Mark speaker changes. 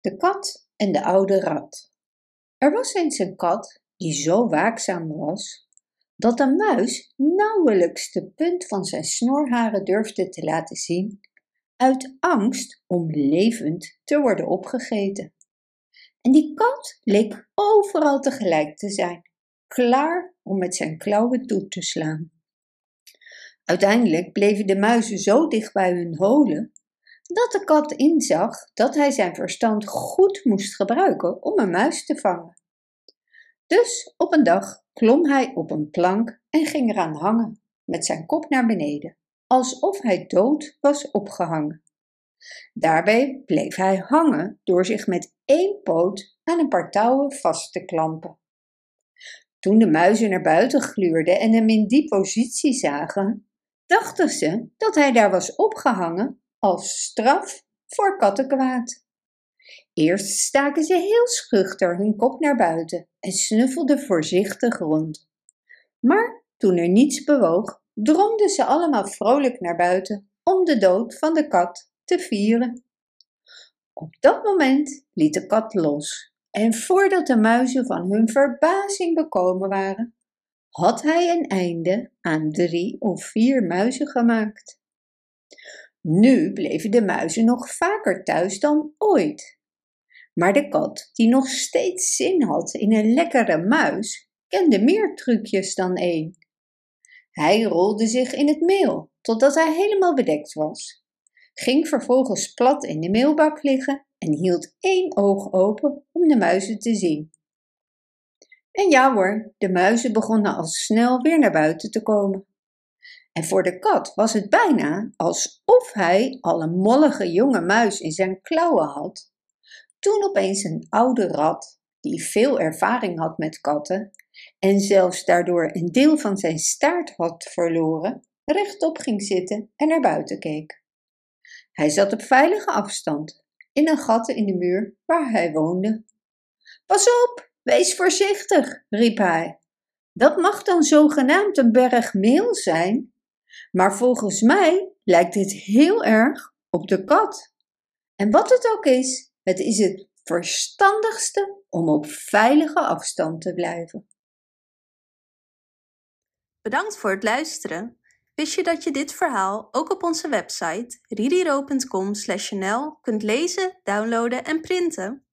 Speaker 1: De kat en de oude rat. Er was eens een kat die zo waakzaam was dat de muis nauwelijks de punt van zijn snorharen durfde te laten zien, uit angst om levend te worden opgegeten. En die kat leek overal tegelijk te zijn, klaar om met zijn klauwen toe te slaan. Uiteindelijk bleven de muizen zo dicht bij hun holen dat de kat inzag dat hij zijn verstand goed moest gebruiken om een muis te vangen. Dus op een dag klom hij op een plank en ging eraan hangen, met zijn kop naar beneden, alsof hij dood was opgehangen. Daarbij bleef hij hangen door zich met één poot aan een paar touwen vast te klampen. Toen de muizen naar buiten gluurden en hem in die positie zagen, dachten ze dat hij daar was opgehangen als straf voor kattenkwaad. Eerst staken ze heel schuchter hun kop naar buiten en snuffelden voorzichtig rond. Maar toen er niets bewoog, dromden ze allemaal vrolijk naar buiten om de dood van de kat te vieren. Op dat moment liet de kat los en voordat de muizen van hun verbazing bekomen waren, had hij een einde aan drie of vier muizen gemaakt. Nu bleven de muizen nog vaker thuis dan ooit. Maar de kat, die nog steeds zin had in een lekkere muis, kende meer trucjes dan één. Hij rolde zich in het meel totdat hij helemaal bedekt was, ging vervolgens plat in de meelbak liggen en hield één oog open om de muizen te zien. En ja hoor, de muizen begonnen al snel weer naar buiten te komen. En voor de kat was het bijna alsof hij al een mollige jonge muis in zijn klauwen had, toen opeens een oude rat, die veel ervaring had met katten en zelfs daardoor een deel van zijn staart had verloren, rechtop ging zitten en naar buiten keek. Hij zat op veilige afstand, in een gat in de muur waar hij woonde. Pas op, wees voorzichtig, riep hij. Dat mag dan zogenaamd een berg meel zijn, maar volgens mij lijkt dit heel erg op de kat. En wat het ook is, het is het verstandigste om op veilige afstand te blijven.
Speaker 2: Bedankt voor het luisteren. Wist je dat je dit verhaal ook op onze website ririro.com/nl kunt lezen, downloaden en printen?